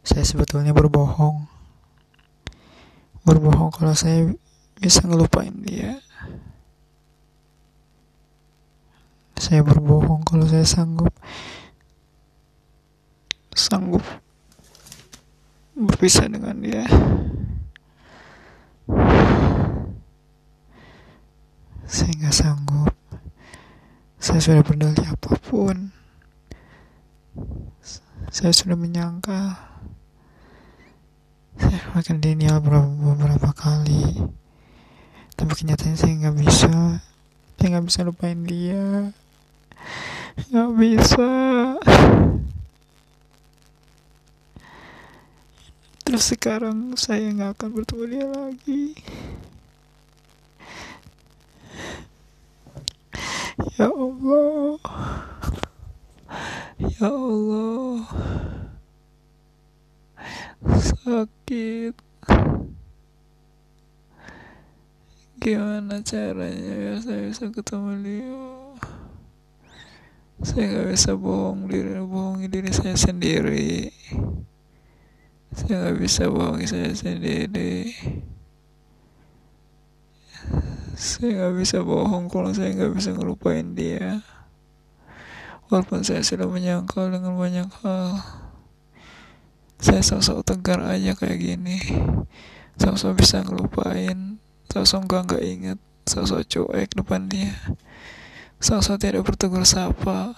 saya sebetulnya berbohong. Berbohong kalau saya bisa ngelupain dia. Saya berbohong kalau saya sanggup. Sanggup berpisah dengan dia. Saya nggak sanggup. Saya sudah berdalih apa pun. Saya sudah menyangka makan denial beberapa, beberapa kali. Tapi kenyataannya saya nggak bisa. Saya nggak bisa lupain dia. Nggak bisa. Terus sekarang saya nggak akan bertemu dia lagi. Ya Allah. Ya Allah Sakit. Gimana caranya ya saya bisa ketemu dia Saya gak bisa bohong diri Bohongi diri saya sendiri. Saya gak bisa bohongi saya sendiri. Saya gak bisa bohong kalau saya gak bisa ngelupain dia. Walaupun saya sudah menyangkal dengan banyak hal Saya sosok tegar aja kayak gini. Sosok bisa ngelupain. Sosok gak nggak inget Sosok cuek depan dia. Sosok tidak bertegur sapa.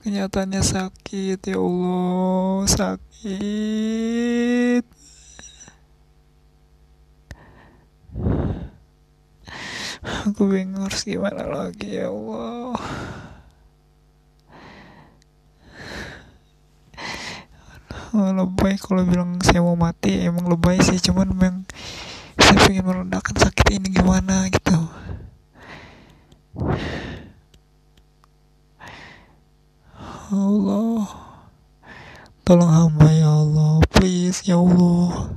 Kenyataannya sakit Ya Allah Sakit. Aku bingung harus gimana lagi ya Allah lebay kalau bilang saya mau mati emang lebay sih. Cuman memang saya pengen meredakan sakit ini gimana gitu. Allah. Tolong hamba ya Allah. Please ya Allah.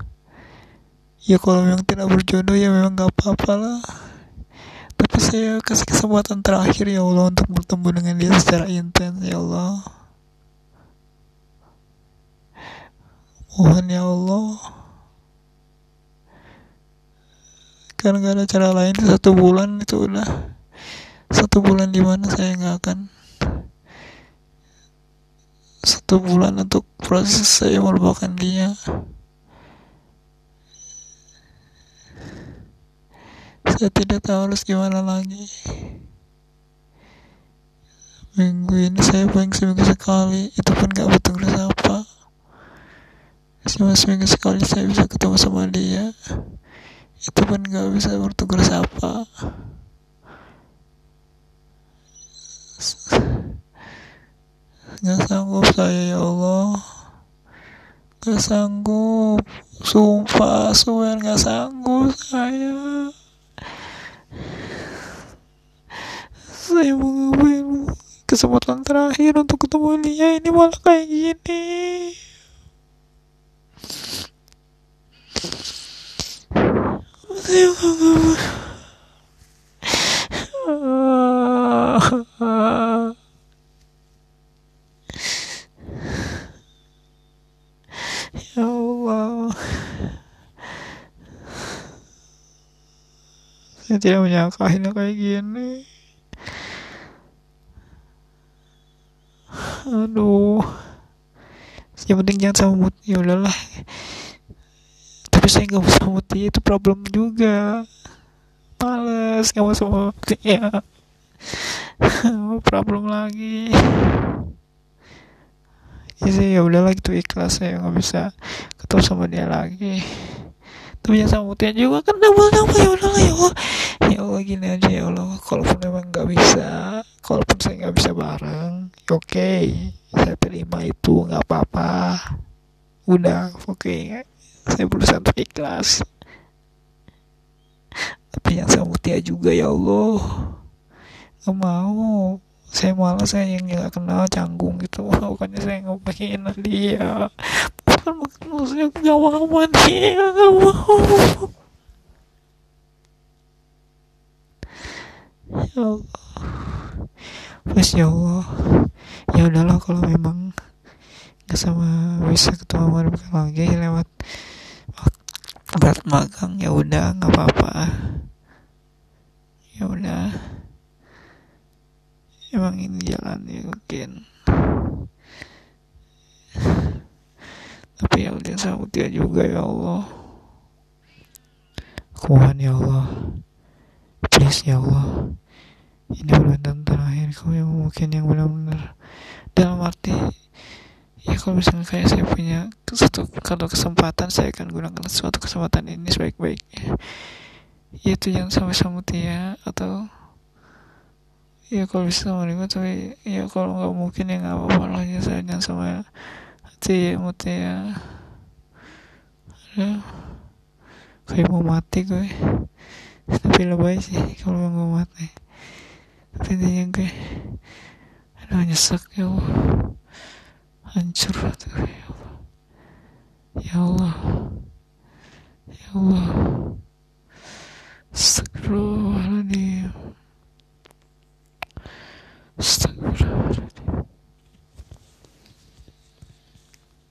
Ya kalau memang tidak berjodoh ya memang gak apa-apa lah. Tapi saya kasih kesempatan terakhir ya Allah untuk bertemu dengan dia secara intens ya Allah Mohon ya Allah. Karena gak ada cara lain Satu bulan itu udah. Satu bulan di mana saya gak akan. Satu bulan untuk proses saya melupakan dia. Saya tidak tahu harus gimana lagi. Minggu ini saya paling seminggu sekali. Itu pun gak betul apa cuma seminggu sekali saya bisa ketemu sama dia. Itu pun gak bisa bertugur sapa gak sanggup saya ya Allah. Gak sanggup. Sumpah suwer gak sanggup saya. Saya mengambil kesempatan terakhir untuk ketemu dia. Ini malah kayak gini ya Allah. Saya tidak menyangka ini kayak gini. Aduh. Yang penting jangan sama mood ya udahlah saya nggak mau sama dia itu problem juga. Males nggak mau sama dia problem lagi. Ya sih ya udahlah gitu ikhlas saya nggak bisa ketemu sama dia lagi. Tapi yang sama Mutia juga kan double double ya udahlah. Ya Allah ya Allah gini aja ya Allah. Kalaupun memang nggak bisa kalaupun saya nggak bisa bareng ya oke. Okay. saya terima itu nggak apa-apa. Udah oke. okay saya berusaha untuk ikhlas. Tapi yang sama Mutia juga ya Allah. Gak mau. Saya malah saya yang gak kenal canggung gitu. Bukannya saya nggak pengen dia bukan bukan maksudnya gak mau dia gak mau. Ya Allah. Mas ya Allah. Ya udahlah kalau memang nggak sama bisa ketemu lagi lewat berat magang ya udah nggak apa-apa. Ya udah. Emang ini jalan ya mungkin. Tapi ya udah sambut dia juga ya Allah. Kuat ya Allah. Please ya Allah. Ini permintaan terakhir kau yang mungkin yang benar-benar. Dalam arti kalau misalnya kayak saya punya satu kalau kesempatan saya akan gunakan suatu kesempatan ini sebaik-baiknya. Yaitu jangan sampai sama dia atau ya kalau bisa sama dia tapi ya kalau nggak mungkin ya nggak apa-apa lah ya saya jangan sama hati ya ya. Ya kayak mau mati gue. Tapi lebay sih kalau mau mati. Tapi intinya gue aduh nyesek ya Allah hancur ya Allah ya Allah. Ya Allah